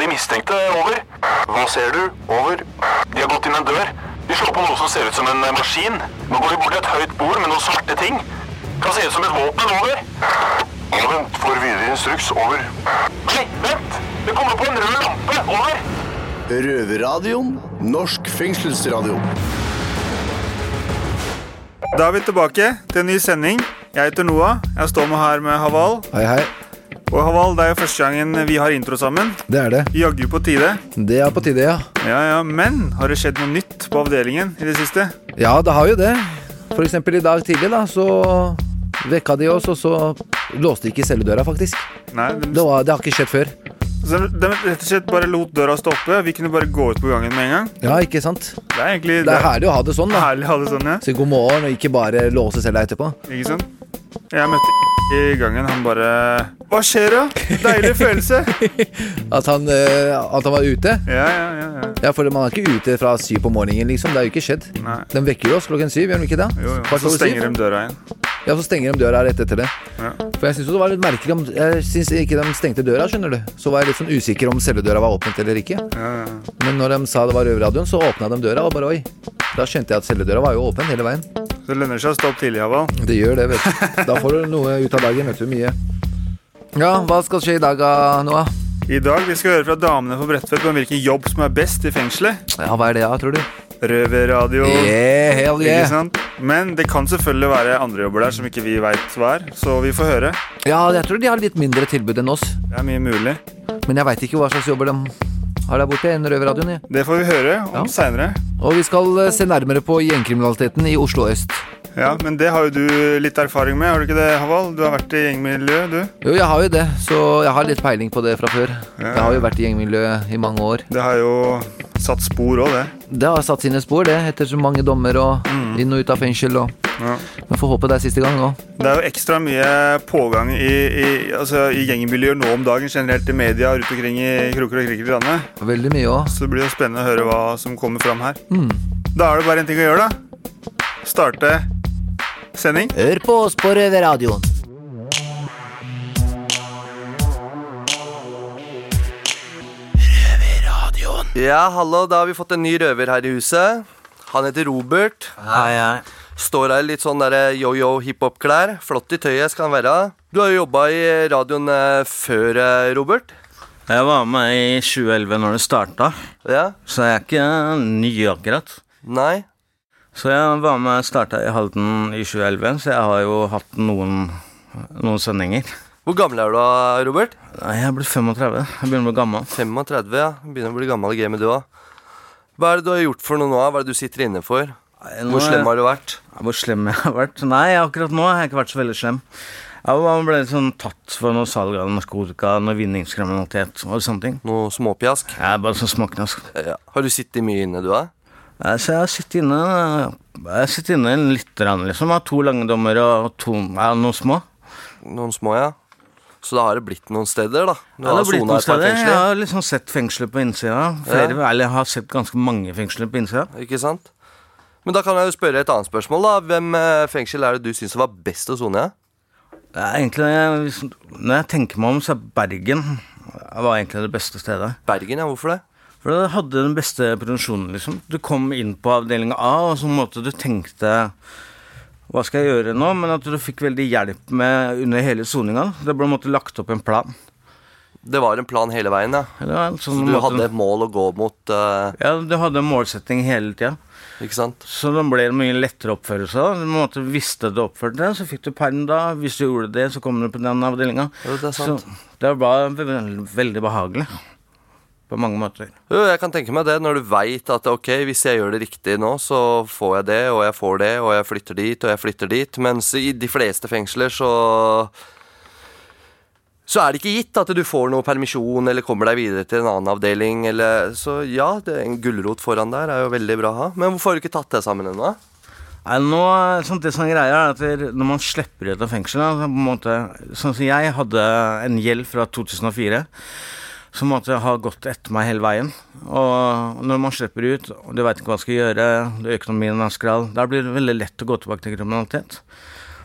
de mistenkte. Over. Hva ser du? Over. De har gått inn en dør. De slår på noe som ser ut som en eh, maskin. Nå går de bort til et høyt bord med noen svarte ting. Kan se ut som et våpen. Over. Ja, vent. Får videre instruks. Over. Nei, vent! Det kommer på en rød lampe. Over. Røverradioen. Norsk fengselsradio. Da er vi tilbake til en ny sending. Jeg heter Noah. Jeg står med her med Haval. Hei, hei. Og Haval, det er jo første gangen vi har intro sammen. Det er det. Jaggu på tide. Det er på tide, ja. Ja, ja, Men har det skjedd noe nytt på avdelingen i det siste? Ja, det har jo det. For eksempel i dag tidlig, da, så vekka de oss, og så låste de ikke celledøra, faktisk. Nei, de, Det, var, det har ikke skjedd før. så de rett og slett bare lot døra stå oppe. Vi kunne bare gå ut på gangen med en gang. Ja, ikke sant? Det er egentlig Det er herlig å ha det sånn, da. herlig å ha det sånn, ja. Si god morgen, og ikke bare låse cella etterpå. Ikke sant? Jeg møtte i gangen, han bare Hva skjer da? Deilig følelse. At han, uh, at han var ute. Ja, ja, ja. ja. Ja, for man er ikke ute fra syv på morgenen, liksom. Det er jo ikke skjedd. Nei. De vekker jo oss klokken syv, gjør de ikke det? Jo, jo. Så stenger syv. de døra igjen. Ja, så stenger de døra rett etter det. Ja. For jeg syns det var litt merkelig om Jeg syns ikke de stengte døra, skjønner du. Så var jeg litt sånn usikker om celledøra var åpnet eller ikke. Ja, ja. Men når de sa det var Røverradioen, så åpna de døra, og bare oi. Da skjønte jeg at celledøra var jo åpen hele veien. Det lønner seg å stå opp tidlig, Haval. Det gjør det, vet du. Da får du noe ut av dagen, vet du. Mye. Ja, hva skal skje i dag, Noah? I dag vi skal høre fra damene på Bredtvet om hvilken jobb som er best i fengselet. Ja, hva er det, da, tror du? Røverradio. Yeah, hell Ikke sant? Men det kan selvfølgelig være andre jobber der som ikke vi veit hva er. Så vi får høre. Ja, jeg tror de har litt mindre tilbud enn oss. Det er mye mulig. Men jeg veit ikke hva slags jobber de har der borte enn Røverradioen. Det får vi høre om Ja. seinere. Og vi skal eh, se nærmere på gjengkriminaliteten i Oslo øst. Ja, men det har jo du litt erfaring med, har du ikke det, Haval? Du har vært i gjengmiljø, du. Jo, jeg har jo det, så jeg har litt peiling på det fra før. Ja. Jeg har jo vært i gjengmiljø i mange år. Det har jo satt spor òg, det. Det har satt sine spor, det, etter så mange dommer og inn og ut av fengsel. Og... Ja. Men får håpe det er siste gang nå. Det er jo ekstra mye pågang i, i, altså, i gjengmiljøer nå om dagen, generelt i media rundt omkring i kroker og kriker i landet. Veldig mye òg. Så det blir jo spennende å høre hva som kommer fram her. Mm. Da er det bare en ting å gjøre, da. Starte sending. Hør på oss på Røverradioen. Ja, hallo, da har vi fått en ny røver her i huset. Han heter Robert. Hei, hei. Står her i litt sånn derre yo-yo hiphop-klær. Flott i tøyet skal han være. Du har jo jobba i radioen eh, før, eh, Robert. Jeg var med i 2011 når det starta, Ja? så jeg er ikke ny akkurat. Nei? Så jeg var med starta i Halden i 2011, så jeg har jo hatt noen, noen sendinger. Hvor gammel er du da, Robert? Nei, Jeg er blitt 35. Jeg begynner å bli gammel. 35, ja. Begynner å bli gammel i gamet, du òg. Hva er det du har gjort for noe nå? Hva er det du sitter inne for? Nei, Hvor slem har du vært? Hvor slem jeg har vært? Nei, akkurat nå har jeg ikke vært så veldig slem. Jeg ble litt sånn tatt for noe salg av narkotika, noe vinningskriminalitet og sånne ting. Noe småpjask? Er bare sånn småknask. Ja. Har du sittet mye inne, du, da? Så jeg sitter inne Jeg sitter inne litt, liksom. Jeg har to lange dommer og to, ja, noen små. Noen små, ja. Så da har det blitt noen steder, da? Du Ja, det har blitt noen steder. Jeg har liksom sett fengsler på innsida. Flere, Eller jeg har sett ganske mange fengsler på innsida. Ikke sant? Men da kan jeg jo spørre et annet spørsmål, da. Hvem eh, fengsel er det du syns var best å sone i? Det er egentlig Når jeg tenker meg om, så er Bergen var egentlig det beste stedet. Bergen, ja. Hvorfor det? For det hadde den beste produksjonen, liksom. Du kom inn på avdeling A, og så måtte du tenkte Hva skal jeg gjøre nå? Men at du fikk veldig hjelp med under hele soninga. Det ble måtte lagt opp en plan. Det var en plan hele veien, ja. Så sånn du måtte, hadde et mål å gå mot, Uh... Ja, du hadde en målsetting hele tida. ikke sant? Så da ble det mye lettere oppførelse. Du måtte visste du oppførte deg, så fikk du perm da. Hvis du gjorde det, så kom du på den avdelinga. Ja, det er sant. Så det var ve- veldig behagelig. På mange måter. Jeg kan tenke meg det, når du veit at ok, hvis jeg gjør det riktig nå, så får jeg det, og jeg får det, og jeg flytter dit, og jeg flytter dit. Mens i de fleste fengsler så så er det ikke gitt at du får noe permisjon eller kommer deg videre til en annen avdeling. Eller, så ja, det er en gulrot foran der er jo veldig bra å ha. Men hvorfor har du ikke tatt det sammen ennå? Nei, nå, sånn, det som er greia er at Når man slipper ut av fengselet Sånn som jeg hadde en gjeld fra 2004 som måtte ha gått etter meg hele veien. Og når man slipper ut, og du veit ikke hva du skal gjøre, det økonomien er skral, da blir det veldig lett å gå tilbake til kriminalitet.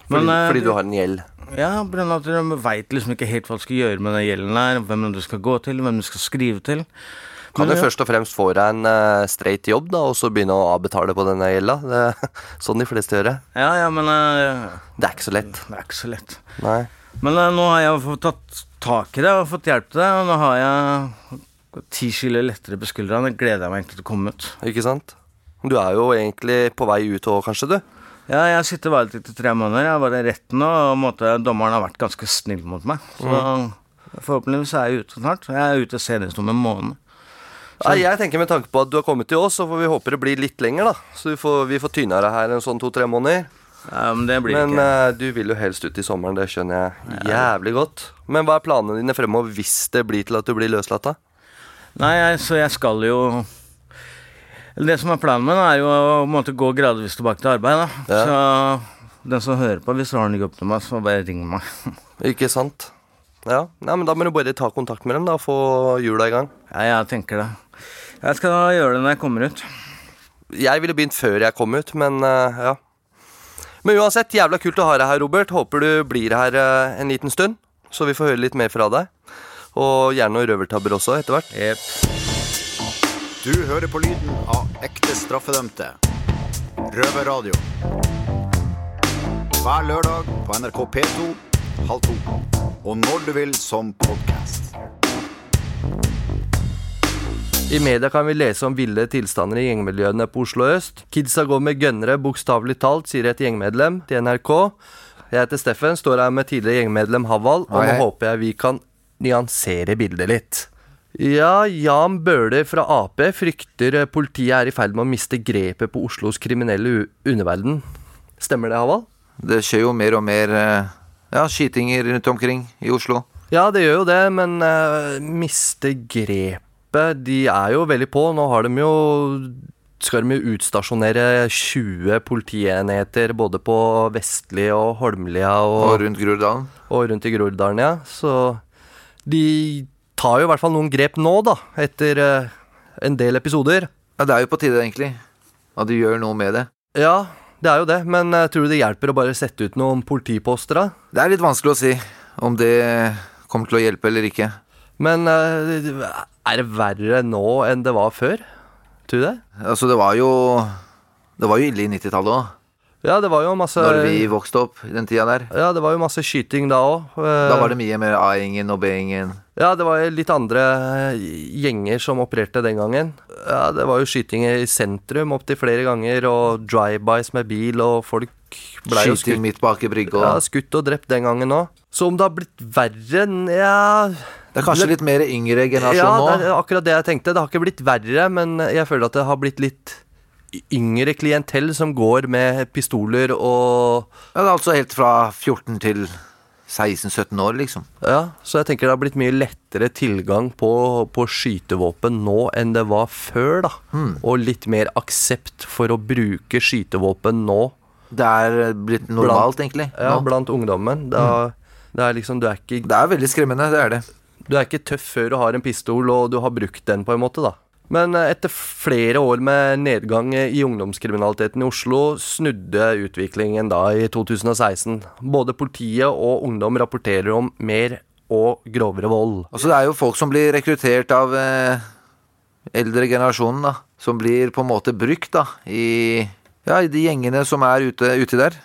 Men, fordi, fordi du har en gjeld. Ja, av at de veit liksom ikke helt hva de skal gjøre med den gjelden her. Hvem du skal gå til, hvem du skal skrive til. Kan du først og fremst få deg en uh, straight jobb, da, og så begynne å avbetale på denne gjelda? Det er sånn de fleste gjør det. Ja, ja, men uh, Det er ikke så lett. det er ikke så lett. Nei. Men eh, nå har jeg fått tatt tak i det og fått hjelp til det, og nå har jeg ti kilo lettere på skuldrene. Det gleder jeg meg egentlig til å komme ut. Ikke sant? Du er jo egentlig på vei ut òg, kanskje, du? Ja, jeg sitter varetekt i tre måneder. Jeg var i retten nå, og måte, dommeren har vært ganske snill mot meg. Så forhåpentligvis er jeg ute snart. Jeg er ute senest om en måned. Nei, jeg tenker Med tanke på at du har kommet til oss, så får vi håpe det blir litt lenger. da Så vi får, vi får tyna deg her en sånn to-tre måneder. Ja, men det blir Men ikke Uh, du vil jo helst ut i sommeren, det skjønner jeg jævlig godt. Men hva er planene dine fremover hvis det blir til at du blir løslatt? da? Nei, jeg, så jeg skal jo Det som er planen min, er jo å måte, gå gradvis tilbake til arbeid. Da. Så den som hører på, hvis du har en jobb til meg, så bare ring meg. Ikke sant? Ja, Nei, men Da må du bare ta kontakt med dem da og få hjula i gang. Ja, jeg tenker det. Jeg skal gjøre det når jeg kommer ut. Jeg ville begynt før jeg kom ut, men uh, ja. Men uansett, jævla kult å ha deg her, Robert. Håper du blir her eh, en liten stund, så vi får høre litt mer fra deg. Og gjerne noen røvertabber også, etter hvert. Yep. Du hører på lyden av ekte straffedømte. Røverradio. Hver lørdag på NRK P2 halv to. Og når du vil som podkast. I media kan vi lese om ville tilstander i gjengmiljøene på Oslo øst. Kidsa går med gønnere, bokstavelig talt, sier et gjengmedlem til NRK. Jeg heter Steffen, står her med tidligere gjengmedlem Haval, og nå håper jeg vi kan nyansere bildet litt. Ja, Jan Bøhler fra Ap frykter politiet er i ferd med å miste grepet på Oslos kriminelle underverden. Stemmer det, Haval? Det skjer jo mer og mer eh, ja, skytinger rundt omkring i Oslo. Ja, det gjør jo det, men uh, miste grepet De er jo veldig på. Nå har de jo skal de jo utstasjonere 20 politienheter både på Vestli og Holmlia Og og, rundt Groruddalen. og rundt i Groruddalen, ja. Så de tar jo i hvert fall noen grep nå, da, etter eh, en del episoder. Ja, det er jo på tide, egentlig. At de gjør noe med det. Ja, det er jo det, men eh, tror du det hjelper å bare sette ut noen politiposter, da? Det er litt vanskelig å si om det kommer til å hjelpe eller ikke. Men eh, er det verre nå enn det var før? Tror du det? Altså, det var jo Det var jo ille i 90-tallet òg. Ja, det var jo masse Når vi vokste opp i den tida der. Ja, det var jo masse skyting da òg. Da var det mye mer A-gjengen og B-gjengen. Ja, det var litt andre gjenger som opererte den gangen. Ja, Det var jo skyting i sentrum opptil flere ganger, og drive-bys med bil, og folk ble jo Skyting skutt, midt bak i brygga. ja, skutt og drept den gangen òg. Så om det har blitt verre Ja Det er kanskje litt mer yngre generasjon Ja, nå. det er akkurat det jeg tenkte. Det har ikke blitt verre, men jeg føler at det har blitt litt yngre klientell som går med pistoler og Ja, det er altså helt fra 14 til 16-17 år, liksom. Ja, så jeg tenker det har blitt mye lettere tilgang på, på skytevåpen nå enn det var før, da. Og litt mer aksept for å bruke skytevåpen nå, Det er blitt normalt, egentlig. ja, nå. blant ungdommen. Det er, det er liksom, du er, ikke, Det er veldig skremmende, det er det. Du er ikke tøff før du har en pistol og du har brukt den, på en måte, da. Men eh, etter flere år med nedgang i ungdomskriminaliteten i Oslo, snudde utviklingen da i 2016. Både politiet og ungdom rapporterer om mer og grovere vold. Altså, det er jo folk som blir rekruttert av eh, eldre generasjonen, da. Som blir på en måte brukt, da, i ja, i de gjengene som er ute, ute der.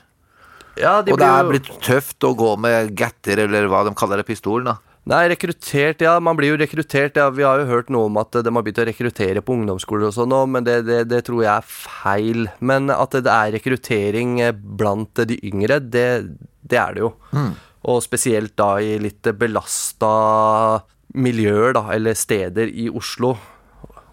Ja, de og det er blitt tøft å gå med gatter, eller hva de kaller det, pistol, da. Nei, rekruttert, ja. Man blir jo rekruttert. Ja. Vi har jo hørt noe om at de har begynt å rekruttere på ungdomsskoler og sånn nå, men det, det, det tror jeg er feil. Men at det er rekruttering eh, blant de yngre, det, det er det jo. Og spesielt da i litt belasta miljøer, da, eller steder i Oslo,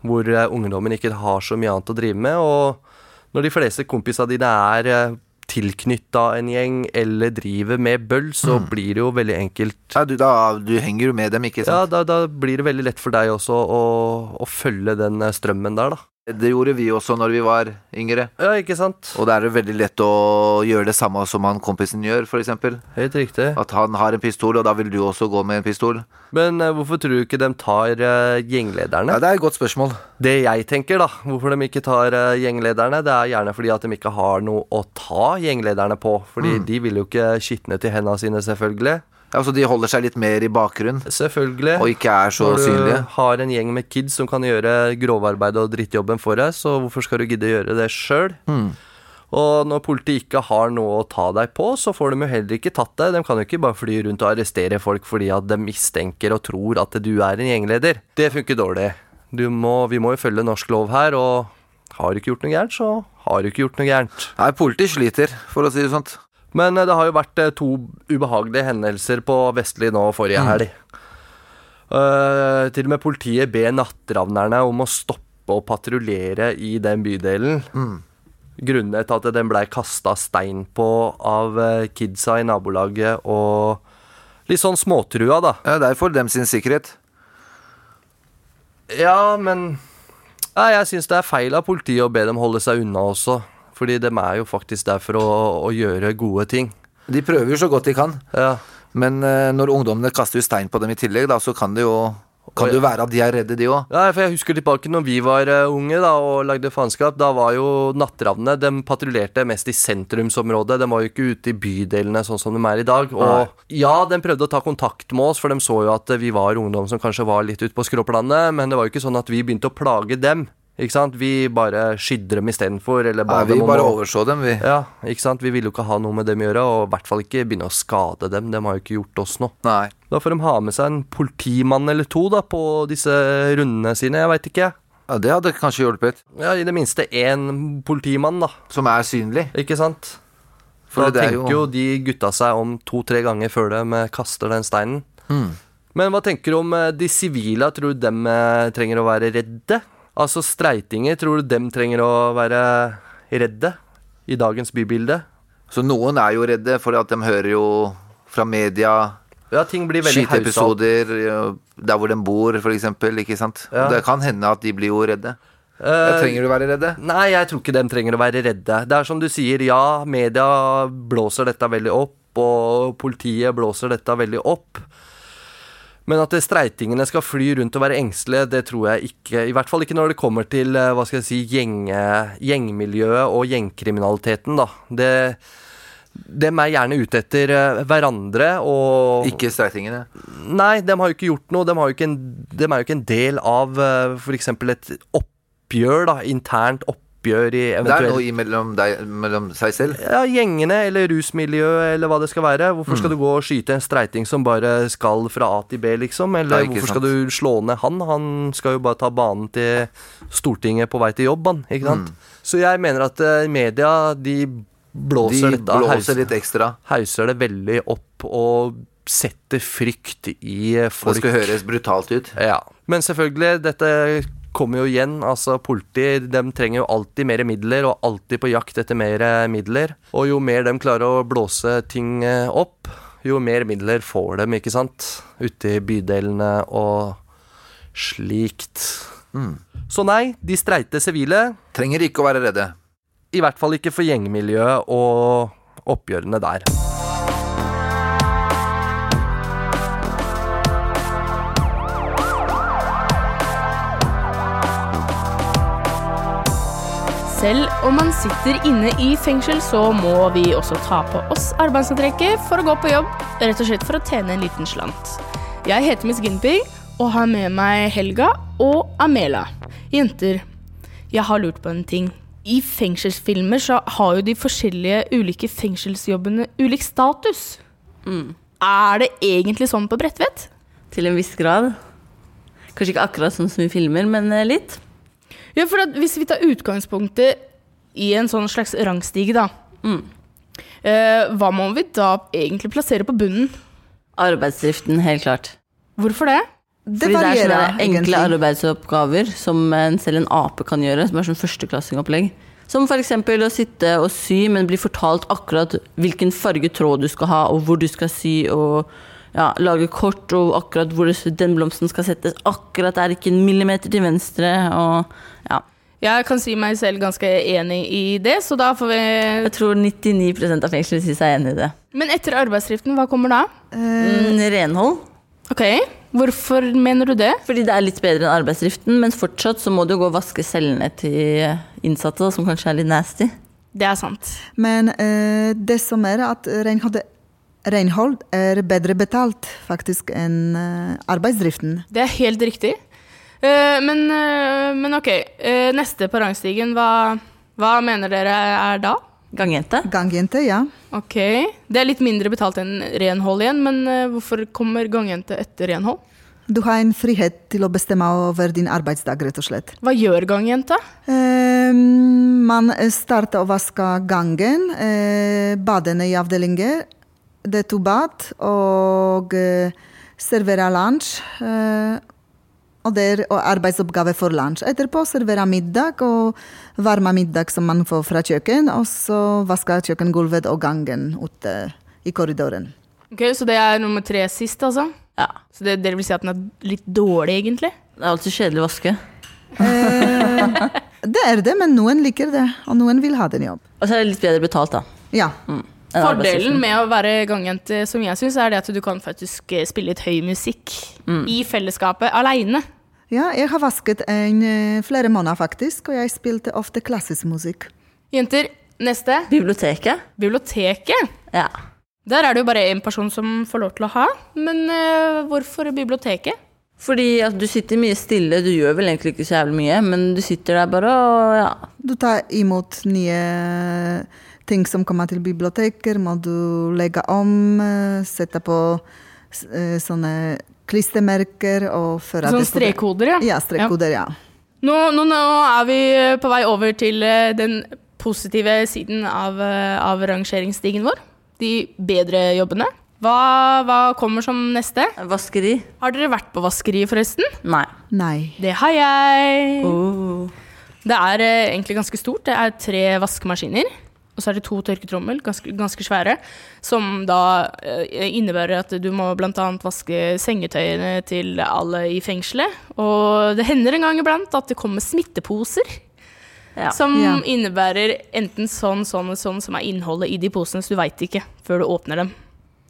hvor eh, ungdommen ikke har så mye annet å drive med. Og når de fleste kompisene dine er eh, tilknytta en gjeng eller driver med bøll, så blir det jo veldig enkelt Ja, du, da, du henger jo med dem, ikke ja, sant? da, da blir det veldig lett for deg også å, å følge den eh, strømmen der, da. Det gjorde vi også når vi var yngre. Ja, ikke sant? Og da er det veldig lett å gjøre det samme som han kompisen gjør, f.eks. Helt riktig. At han har en pistol, og da vil du også gå med en pistol. Men eh, hvorfor tror du ikke de tar eh, gjenglederne? Ja, Det er et godt spørsmål. Det jeg tenker, da, hvorfor de ikke tar eh, gjenglederne, det er gjerne fordi at de ikke har noe å ta gjenglederne på. Fordi de vil jo ikke skitne til hendene sine, selvfølgelig. Altså, De holder seg litt mer i bakgrunn, Selvfølgelig. og ikke er så Når du synlige. har en gjeng med kids som kan gjøre grovarbeidet og drittjobben for deg, så hvorfor skal du gidde å gjøre det sjøl? Hmm. Og når politiet ikke har noe å ta deg på, så får de jo heller ikke tatt deg. De kan jo ikke bare fly rundt og arrestere folk fordi at de mistenker og tror at du er en gjengleder. Det funker dårlig. Du må, vi må jo følge norsk lov her, og har du ikke gjort noe gærent, så har du ikke gjort noe gærent. Nei, politiet sliter, for å si det sånt. Men eh, det har jo vært eh, to ubehagelige hendelser på Vestli nå forrige helg. Uh, til og med politiet ber nattravnerne om å stoppe å patruljere i den bydelen. Grunnet til at den blei kasta stein på av kidsa i nabolaget og litt sånn småtrua, da. Ja, Det er for dem sin sikkerhet. Ja, men Nei, jeg syns det er feil av politiet å be dem holde seg unna også. Fordi de er jo faktisk der for å, å gjøre gode ting. De prøver jo så godt de kan, Ja. men eh, når ungdommene kaster stein på dem i tillegg, da, så kan det jo kan det jo være at de er redde, de òg. Ja, for jeg husker tilbake når vi var eh, unge da, og lagde faenskap. Da var jo natteravnene De patruljerte mest i sentrumsområdet. De var jo ikke ute i bydelene sånn som de er i dag. Og ja, de prøvde å ta kontakt med oss, for de så jo at vi var ungdom som kanskje var litt ute på skråplanet. Men det var jo ikke sånn at vi begynte å plage dem. Ikke sant? Vi bare skydde dem istedenfor. Eller Ja, vi dem bare å- overså dem, vi. Ja, ikke sant? Vi ville jo ikke ha noe med dem å gjøre, og i hvert fall ikke begynne å skade dem. De har jo ikke gjort oss noe. Nei. Da får de ha med seg en politimann eller to da, på disse rundene sine. Jeg veit ikke. Ja, Det hadde kanskje hjulpet. Ja, I det minste én politimann, da. Som er synlig. Ikke sant? For da er tenker jo de gutta seg om to-tre ganger før de kaster den steinen. Hmm. Men hva tenker du om eh, de sivile? Tror du dem eh, trenger å være redde? Altså streitinger, tror du dem trenger å være redde i dagens bybilde? Så noen er jo redde, for at de hører jo fra media Ja, ting blir veldig skyteepisoder der hvor de bor, eksempel. Ikke sant? Ja. Det kan hende at de blir jo redde. Uh, Trenger du å være redde? Nei, jeg tror ikke dem trenger å være redde. Det er som du sier, ja, media blåser dette veldig opp, og politiet blåser dette veldig opp. Men at streitingene skal fly rundt og være engstelige, det tror jeg ikke. I hvert fall ikke når det kommer til eh, hva skal jeg si, gjenge, gjengmiljøet og gjengkriminaliteten, da. Det, dem er gjerne ute etter eh, hverandre og Ikke streitingene. Nei, de har jo ikke gjort noe. De, har jo en, de er jo ikke en del av uh, f.eks. et oppgjør, da. Internt oppgjør i Det er noe i mellom, deg, mellom seg selv. ja, gjengene eller rusmiljøet eller hva det skal være. Hvorfor Mm. skal du gå og skyte en streiting som bare skal fra A til B, liksom? Eller hvorfor sant. skal du slå ned han? Han skal jo bare ta banen til Stortinget på vei til jobb, han. Ikke sant? Så jeg mener at eh, media, de blåser Mm. De dette blåser hauser, litt ekstra. hauser det veldig opp og setter frykt i folk. Det folk. skal høres brutalt ut. Ja. Men selvfølgelig, dette kommer jo igjen. Altså, politi de trenger jo alltid mer midler, og alltid på jakt etter mer midler. Og jo mer de klarer å blåse ting eh, opp, jo mer midler får de, ikke sant? Ute i bydelene og slikt. Så nei, de streite sivile, Trenger ikke å være redde. i hvert fall ikke for gjengmiljøet og oppgjørene der. Selv om man sitter inne i fengsel, så må vi også ta på oss arbeidsantrekket for å gå på jobb, rett og slett for å tjene en liten slant. Jeg heter Miss Guinevere og har med meg Helga og Amela. Jenter, jeg har lurt på en ting. I fengselsfilmer så har jo de forskjellige ulike fengselsjobbene ulik status. Er det egentlig sånn på Bredtvet? Til en viss grad. Kanskje ikke akkurat sånn som i filmer, men eh, litt. Ja, for at hvis vi tar utgangspunktet i en sånn slags rangstige, da. Eh, hva må vi da egentlig plassere på bunnen? Arbeidsdriften, helt klart. Hvorfor det? Det Fordi det er sånne enkle egentlig. arbeidsoppgaver som en, selv en ape kan gjøre, som er sånn førsteklassingopplegg. Som f.eks. å sitte og sy, men bli fortalt akkurat hvilken farge tråd du skal ha, og hvor du skal sy, og ja, lage kort, og akkurat hvor den blomsten skal settes. Akkurat er ikke en millimeter til venstre, og ja. Jeg kan si meg selv ganske enig i det, så da får vi Jeg tror 99% av fengselet sier seg enig i det. Men etter arbeidsdriften, hva kommer da? Mm, renhold. Ok, hvorfor mener du det? Fordi det er litt bedre enn arbeidsdriften, men fortsatt så må du gå og vaske cellene til innsatte, da, som kanskje er litt nasty. Det er sant. Men eh, det som er at renhold, renhold er bedre betalt faktisk enn eh, arbeidsdriften. Det er helt riktig. Eh, men, eh, men ok, eh, neste på rangstigen, hva, hva mener dere er da? Gangjente. Gangjente, ja. Ok, det er litt mindre betalt enn renhold igjen, men hvorfor kommer gangjente etter renhold? Du har en frihet til å bestemme over din arbeidsdag, rett og slett. Hva gjør gangjenta? Eh, man starter å vaske gangen, eh, badene i avdelinger. Det er to bad, og eh, serverer lunsj. Eh, og det er arbeidsoppgave for lunsj. Etterpå servere middag og varme middag som man får fra kjøkken, og så vaske kjøkkengulvet og gangen ute i korridoren. Ok, Så det er nummer tre sist, altså? Ja. Så det, dere vil si at den er litt dårlig, egentlig? Det er alltid kjedelig å vaske. Eh, det er det, men noen liker det, og noen vil ha den jobb. Og så er det litt bedre betalt, da. Ja. Mm. Fordelen med å være gangjente, som jeg syns, er det at du kan faktisk eh, spille litt høy musikk i fellesskapet aleine. Ja, jeg har vasket en eh, flere måneder faktisk, og jeg spilte ofte klassisk musikk. Jenter, neste. Biblioteket. Biblioteket. Ja. Der er det jo bare én person som får lov til å ha. Men uh, hvorfor biblioteket? Fordi at du sitter mye stille, du gjør vel egentlig ikke så jævlig mye, men du sitter der bare og ja. Du tar imot nye ting som kommer til biblioteker, må du legge om, eh, sette på sånne klistremerker og Sånn strekkoder, ja. Ja, strekkoder, ja. Nå, nå, nå er vi på vei over til eh, den positive siden av, eh, av rangeringsstigen vår. De bedre jobbene. Hva, hva kommer som neste? Vaskeri. Har dere vært på vaskeri, forresten? Nei. Nei. Det har jeg. Oh. Det er eh, egentlig ganske stort. Det er tre vaskemaskiner. Og så er det to tørketrommel, ganske, ganske svære, som da eh, innebærer at du må bl.a. vaske sengetøyene til alle i fengselet. Og det hender en gang iblant at det kommer smitteposer. Ja. Som Ja. innebærer enten sånn, sånn og sånn, som er innholdet i de posene, så du veit ikke før du åpner dem.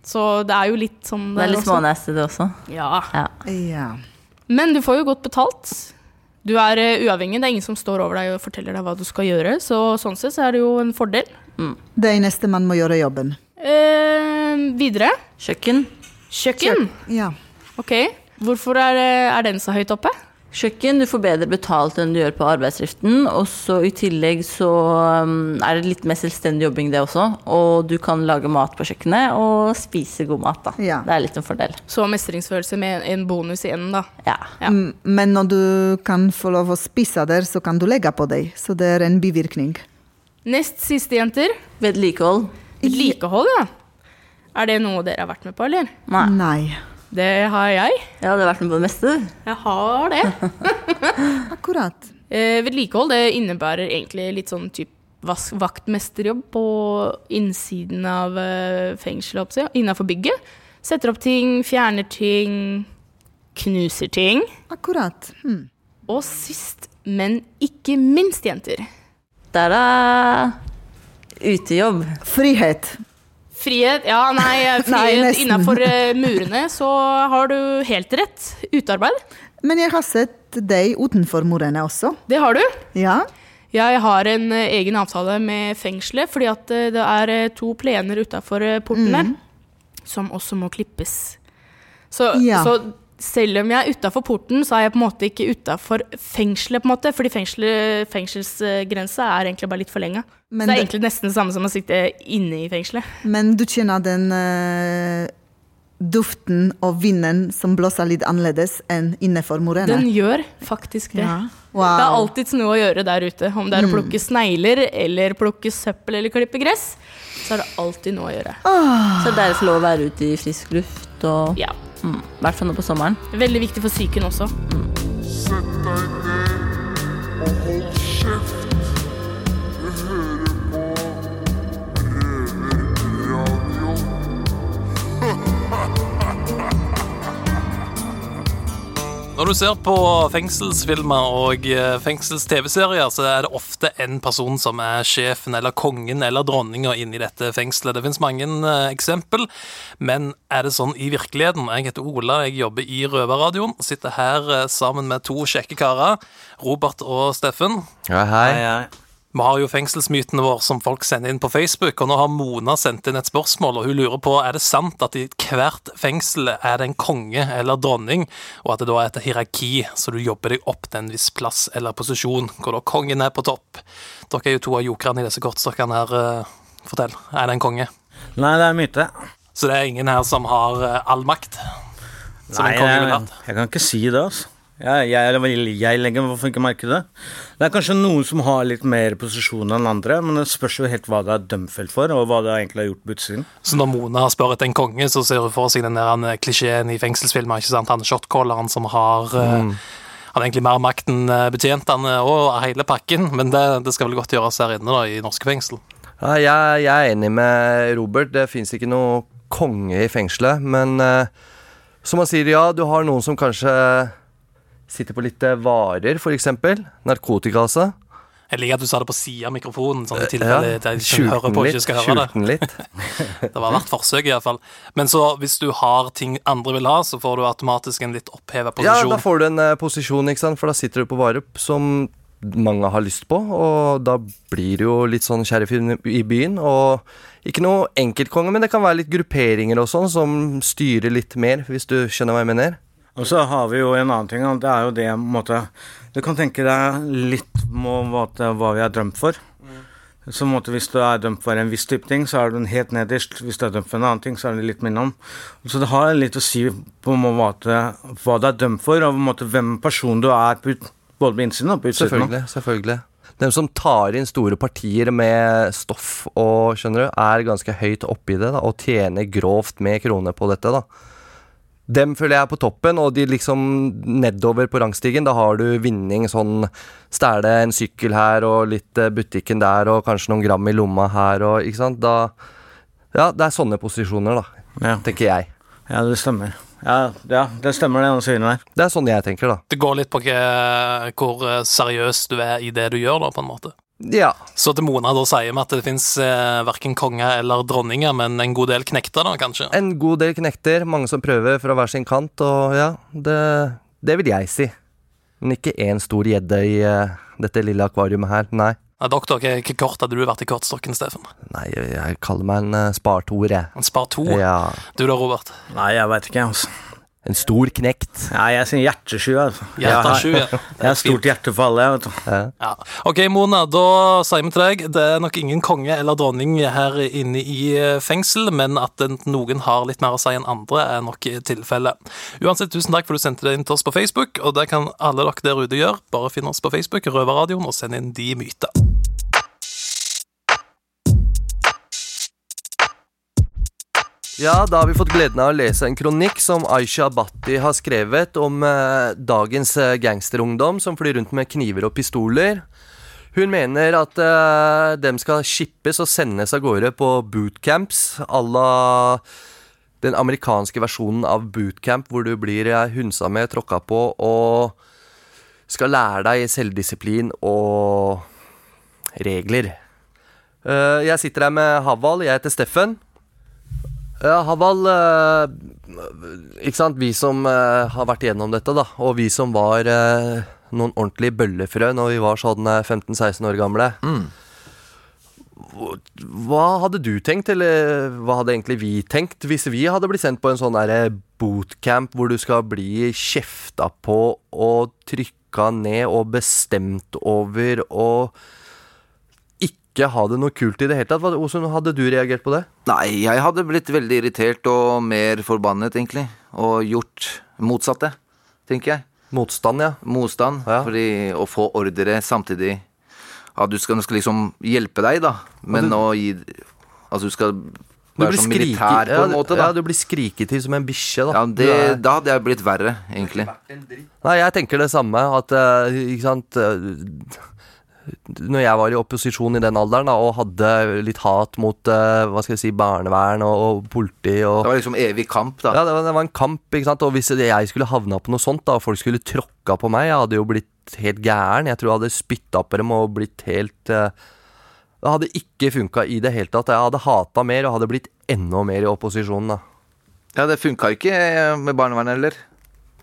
Så det er jo litt sånn Det er litt også. smånasty, det også. Ja. Ja. Ja. Men du får jo godt betalt. Du er eh, uavhengig, det er ingen som står over deg og forteller deg hva du skal gjøre. Så sånn sett så er det jo en fordel. Det eneste man må gjøre jobben. Eh, videre. Kjøkken. Kjøkken. Ja. Ok. Hvorfor er, er den så høyt oppe? Kjøkken, du får bedre betalt enn du gjør på arbeidsdriften. Og så i tillegg så um, er det litt mer selvstendig jobbing det også. Og du kan lage mat på kjøkkenet og spise god mat, da. Ja. Det er litt en fordel. Så mestringsfølelse med en bonus i enden, da. Ja. Ja. Mm, Men når du kan få lov å spise der, så kan du legge på deg. Så det er en bivirkning. Nest siste, jenter. Vedlikehold. Vedlikehold, ja. Er det noe dere har vært med på, eller? Nei. Nei. Det har jeg. Ja, du har vært med på det meste, du. Jeg har det. Akkurat. Eh, vedlikehold det innebærer egentlig litt sånn typ vas- vaktmesterjobb på innsiden av eh, fengselet, innafor bygget. Setter opp ting, fjerner ting, knuser ting. Akkurat. Mm. Og sist, men ikke minst, jenter. Der er utejobb. Frihet. Frihet Ja, nei, eh, Nei, frihet nesten. innafor uh, så har du helt rett. Utearbeid. Men jeg har sett deg utenfor murene også. Det har du. Ja. Jeg har en eh, egen avtale med fengselet, fordi at eh, det er eh, to plener utafor porten der som også må klippes. Så, Ja. så selv om jeg er utafor porten, så er jeg på en måte ikke utafor fengselet, på en måte. Fordi fengsel, fengselsgrensa er egentlig bare litt forlenga. Så Men det er egentlig nesten det samme som å sitte inne i fengselet. Men du kjenner den uh, duften og vinden som blåser litt annerledes enn innenfor murene? Den gjør faktisk det. Ja. Det er Wow. alltids noe å gjøre der ute. Om det er å plukke snegler, eller plukke søppel eller klippe gress, så er det alltid noe å gjøre. Så det er derfor lov å være ute i frisk luft og Ja. Mm, I hvert fall nå på sommeren. Veldig viktig for psyken også. Sett deg ned Når du ser på fengselsfilmer og eh, fengsels-TV-serier, så er det ofte en person som er sjefen eller kongen eller dronninga inni dette fengselet. Det finnes mange eh, eksempel, men er det sånn i virkeligheten? Jeg heter Ola, jeg jobber i Røverradioen. Sitter her eh, sammen med to kjekke karer, Robert og Steffen. Ja, hei. Vi har jo fengselsmytene våre som folk sender inn på Facebook, og nå har Mona sendt inn et spørsmål, og hun lurer på er det sant at i hvert fengsel er det en konge eller dronning, og at det da er et hierarki, så du jobber deg opp til en viss plass eller posisjon, hvor da kongen er på topp. Dere er jo to av jokerne i disse kortstokkene her. eh, Fortell, er det en konge? Nei, det er myte. Så det er ingen her som har eh, all makt? Som Nei, en konge vil jeg, hatt? jeg kan ikke si det, altså. Jeg, jeg, eller jeg legger hvorfor ikke merke det. Det er kanskje noen som har litt mer posisjon enn andre, men det spørs jo helt hva det er dømfelt for, og hva det egentlig har gjort på utsiden. Så når Mona har etter en konge, så ser hun for seg den der eh, klisjeen i fengselsfilmer. ikke sant? Han shotcalleren som har eh, Mm. Han har egentlig mer makt enn eh, betjentene og hele pakken, men det, det skal vel godt gjøres her inne da, i norske fengsel. Ja, jeg, jeg er enig med Robert. Det fins ikke noe konge i fengselet. Men eh, som han sier, ja, du har noen som kanskje sitter på litt eh, varer, f.eks. Narkotika, altså. Jeg liker at du sa det på sida av mikrofonen, sånn i Ja, tilfelle de som hører på, ikke skal høre det. litt. det var verdt forsøk, iallfall. Men så hvis du har ting andre vil ha, så får du automatisk en litt oppheva Ja, da får du en eh, posisjon, ikke sant? for da sitter du på varer som mange har lyst på, og da blir du jo litt sånn sheriff i i byen. Og ikke noe enkeltkonge, men det kan være litt grupperinger og sånn som styrer litt mer, hvis du skjønner hva jeg mener. Og så har vi jo en annen ting, og det er jo det måte Du kan tenke deg litt må, hva, hva vi er dømt for. Så måte Hvis du er dømt for en viss type ting, så er du helt nederst. Hvis du er dømt for en annen ting, så er du litt minnom. Så det har litt å si på måte hva du er dømt for, og måte hvem person du er på, både på innsiden og på utsiden. Selvfølgelig. selvfølgelig Den som tar inn store partier med stoff og skjønner du, er ganske høyt oppi det da, og tjener grovt med kroner på dette. da Dem føler jeg er på toppen, og de liksom nedover på rangstigen, da har du vinning sånn Stjele en sykkel her og litt eh, butikken der og kanskje noen gram i lomma her og Ikke sant? Da Ja, det er sånne posisjoner, da. Ja. Tenker jeg. Ja, det stemmer. Ja, ja det stemmer det han sier der. Det er sånn jeg tenker, da. Det går litt på hvor eh, seriøs du er i det du gjør, da, på en måte. Ja. Så til Mona da sier vi at det fins eh, verken konger eller dronninger, men en god del knekter, da, kanskje. En god del knekter, mange som prøver fra hver sin kant, og ja, det, det vil jeg si. Men ikke én stor gjedde i eh, dette lille akvariumet her, nei. Ja, doktor, hva kort hadde du vært i kortstokken, Steffen? Nei, jeg, jeg kaller meg en uh, spartoer, jeg. En spar to? Ja. Du da, Robert? Nei, jeg veit ikke, altså. En stor knekt. Ja, jeg sier hjertesju. altså. Hjertesju, ja. Jeg har- stort hjerte for alle, jeg, vet du. Ja. Ok, Mona, da sier vi til deg det er nok ingen konge eller dronning her inne i eh, fengsel, men at noen har litt mer å si enn andre, er nok tilfellet. Uansett, tusen takk for at du sendte det inn til oss på Facebook, og det kan alle dere der ute gjøre. Bare finn oss på Facebook, Røverradioen, og send inn de myter. Ja, da har vi fått gleden av å lese en kronikk som Aisha Bhatti har skrevet om eh, dagens eh, gangsterungdom som flyr rundt med kniver og pistoler. Hun mener at eh, dem skal shippes og sendes av gårde på bootcamps à la den amerikanske versjonen av bootcamp, hvor du blir eh, hunsa med, tråkka på og skal lære deg selvdisiplin og regler. Eh, jeg sitter her med Haval, jeg heter Steffen. Ja, Haval eh, Ikke sant, vi som eh, har vært igjennom dette, da, og vi som var eh, noen ordentlige bøllefrø når vi var sånn eh, 15-16 år gamle. Mm. Hva hadde du tenkt, eller hva hadde egentlig vi tenkt, hvis vi hadde blitt sendt på en sånn der bootcamp hvor du skal bli kjefta på og trykka ned og bestemt over og ikke ha det noe kult i det hele tatt? Hvordan hadde du reagert på det? Nei, jeg hadde blitt veldig irritert og mer forbannet, egentlig. Og gjort motsatte, tenker jeg. Motstand, ja. Motstand. Fordi å få ordre samtidig At du skal, skal liksom hjelpe deg, da. Men å gi Altså, du skal være som sånn militær på en måte, da. Ja, du blir skriket til som en bikkje, da. Ja, det, er- da hadde jeg blitt verre, egentlig. Nei, jeg tenker det samme, at eh, Ikke sant eh, Når jeg var i opposisjon i den alderen da, og hadde litt hat mot uh, hva skal jeg si, barnevern og, og politi og Det var liksom evig kamp, da. Ja, det var, det var en kamp, ikke sant. Og hvis jeg skulle havna på noe sånt, da, og folk skulle tråkka på meg, jeg hadde jo blitt helt gæren. Jeg tror jeg hadde spytta på dem og blitt helt uh, Det hadde ikke funka i det hele tatt. Jeg hadde hata mer og hadde blitt enda mer i opposisjonen, da. Ja, det funka ikke eh, med barnevernet heller.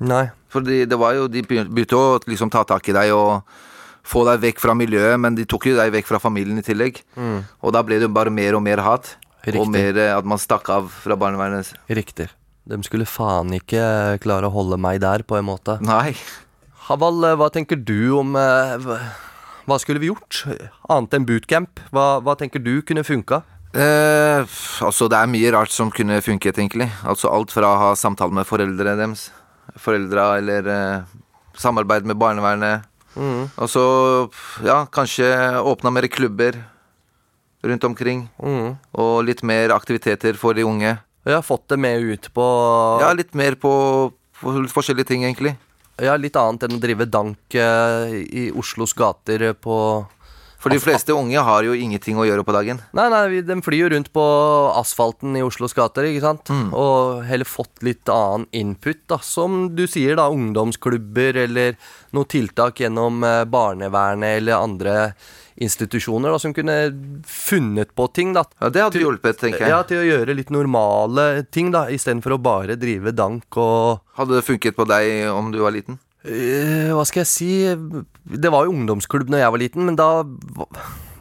Nei. Fordi det var jo, de begynte å liksom ta tak i deg og få deg vekk fra miljøet, men de tok jo deg vekk fra familien i tillegg. Mm. Og da ble det jo bare mer og mer hat. Riktig. Og mer eh, at man stakk av fra barnevernet. Riktig. De skulle faen ikke klare å holde meg der, på en måte. Nei. Haval, eh, hva tenker du om eh, hva- skulle vi gjort? Annet enn bootcamp? Hva, hva tenker du kunne funka? Eh, altså, det er mye rart som kunne funket, egentlig. Altså alt fra å ha samtale med foreldre deres, foreldra, eller eh, samarbeid med barnevernet. Mm. Og så, ja, kanskje åpna mer klubber rundt omkring. Mm. Og litt mer aktiviteter for de unge. Har fått det med ut på Ja, litt mer på, på forskjellige ting, egentlig. Ja, litt annet enn å drive dank eh, i Oslos gater på For de fleste unge har jo ingenting å gjøre på dagen. Nei, nei, de flyr jo rundt på asfalten i Oslos gater, ikke sant? Og heller fått litt annen input, da. Som du sier, da, ungdomsklubber eller noe tiltak gjennom eh, barnevernet eller andre institusjoner da, som kunne funnet på ting, da. Ja, det hadde hjulpet, tenker jeg. Ja, til å gjøre litt normale ting, da, istedenfor å bare drive dank og Hadde det funket på deg om du var liten? Uh, hva skal jeg si Det var jo ungdomsklubb når jeg var liten, men da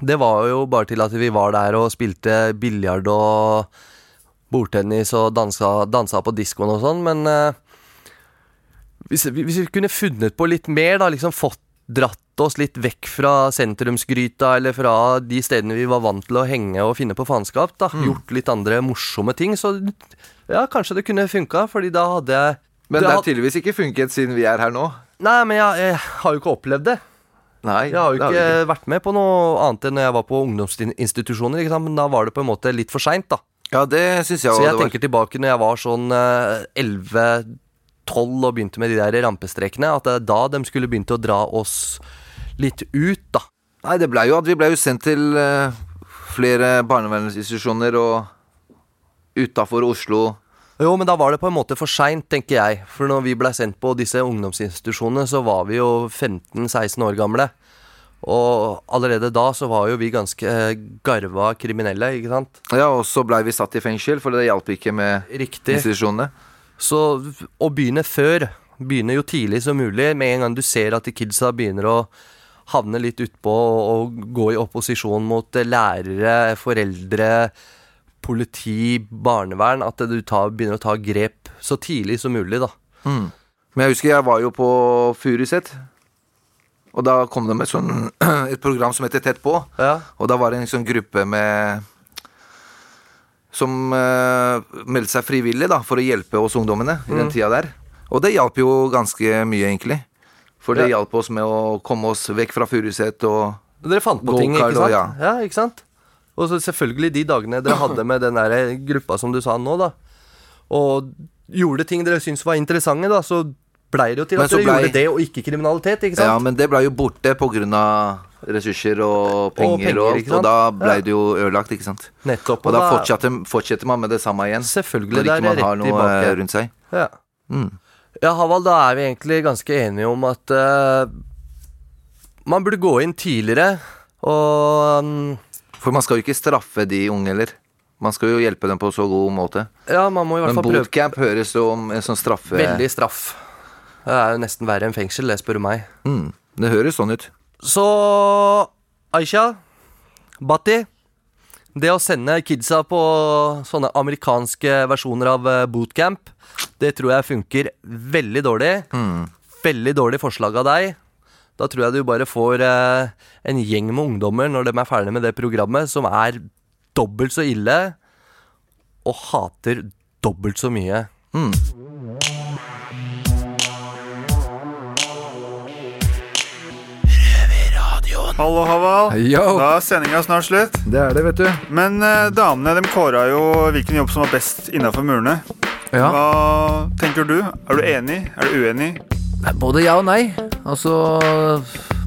Det var jo bare til at vi var der og spilte biljard og bordtennis og dansa, dansa på diskoen og sånn, men eh, hvis, hvis vi kunne funnet på litt mer, da, liksom fått dratt oss litt vekk fra sentrumsgryta eller fra de stedene vi var vant til å henge og finne på faenskap, da, gjort litt andre morsomme ting, så ja, kanskje det kunne funka, fordi da hadde jeg Men det har hadde- tydeligvis ikke funket siden vi er her nå. Nei, men jeg, jeg har jo ikke opplevd det. Nei, Jeg har jo ikke, har ikke vært med på noe annet enn når jeg var på ungdomsinstitusjoner. Men da var det på en måte litt for seint, da. Ja, det synes jeg Så jeg tenker tilbake når jeg var sånn eh, 11-12 og begynte med de der rampestrekene, at det er da de skulle begynt å dra oss litt ut, da. Nei, det ble jo at vi ble jo sendt til eh, flere barnevernsinstitusjoner og utafor Oslo. Jo, men da var det på en måte for seint, tenker jeg. For når vi ble sendt på disse ungdomsinstitusjonene, så var vi jo 15-16 år gamle. Og allerede da så var jo vi ganske eh, garva kriminelle, ikke sant? Ja, og så blei vi satt i fengsel, for det hjalp ikke med Riktig. institusjonene. Så å begynne før, begynne jo tidlig som mulig, med en gang du ser at de kidsa begynner å havne litt utpå og, og gå i opposisjon mot eh, lærere, foreldre, politi, barnevern, at du tar, begynner å ta grep så tidlig som mulig, da. Mm. Men jeg husker jeg var jo på Furuset. Og da kom det med sånn, et program som heter Tett på. Og da var det en sånn gruppe med Som uh, meldte seg frivillig da, for å hjelpe oss ungdommene i den Mm. tida der. Og det hjalp jo ganske mye, egentlig. For det Ja. hjalp oss med å komme oss vekk fra Furuset og Dere fant på ting, ikke sant? og ja. Ja, ikke sant? Og så selvfølgelig de dagene dere hadde med den der gruppa som du sa nå, da. Og gjorde ting dere syntes var interessante, da, så blei det jo til at dere ble... gjorde det, og ikke kriminalitet, ikke sant? Ja, men det ble jo borte på grunn av ressurser og penger og, penger, alt, og da ble Ja. det jo ødelagt, ikke sant. Nettopp. Og da fortsetter, fortsetter man med det samme igjen. Selvfølgelig, det er man har rett noe tilbake. eh, rundt seg. Ja. Mm. Ja, Havald, da er vi egentlig ganske enige om at uh, man burde gå inn tidligere, og mm, For man skal jo ikke straffe de unge heller. Man skal jo hjelpe dem på så god måte. Ja, man må i hvert fall prøve Men bootcamp høres jo om en sånn straffe... Veldig straff. Det er jo nesten verre enn fengsel, det spør du meg. Mm, det høres sånn ut. Så Aisha, Batti Det å sende kidsa på sånne amerikanske versjoner av eh, bootcamp, det tror jeg funker veldig dårlig. Veldig dårlig forslag av deg. Da tror jeg du bare får eh, en gjeng med ungdommer når de er ferdige med det programmet, som er dobbelt så ille og hater dobbelt så mye. Hallo, Haval. Yo. Da er sendinga snart slutt. Det er det, vet du. Men eh, damene de kåra jo hvilken jobb som var best innafor murene. Ja. Hva tenker du? Er du enig? Er du uenig? Både ja og nei. Altså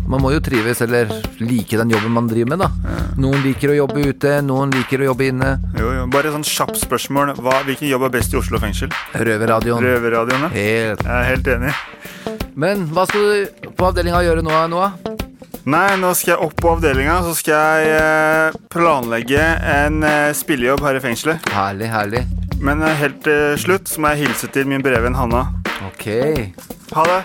Man må jo trives eller like den jobben man driver med, da. Noen liker å jobbe ute, noen liker å jobbe inne. Jo, jo. Bare sånn kjapt spørsmål. Hva, hvilken jobb er best i Oslo fengsel? Røverradioen. Røverradioen, ja. Helt. Jeg er helt enig. Men hva skal du på avdelinga gjøre nå, Noah? Nei, nå skal jeg opp på avdelinga, så skal jeg eh, planlegge en eh, spillejobb her i fengselet. Herlig, herlig. Men eh, helt til slutt så må jeg hilse til min brevvenn Hanna. Ok. Ha det.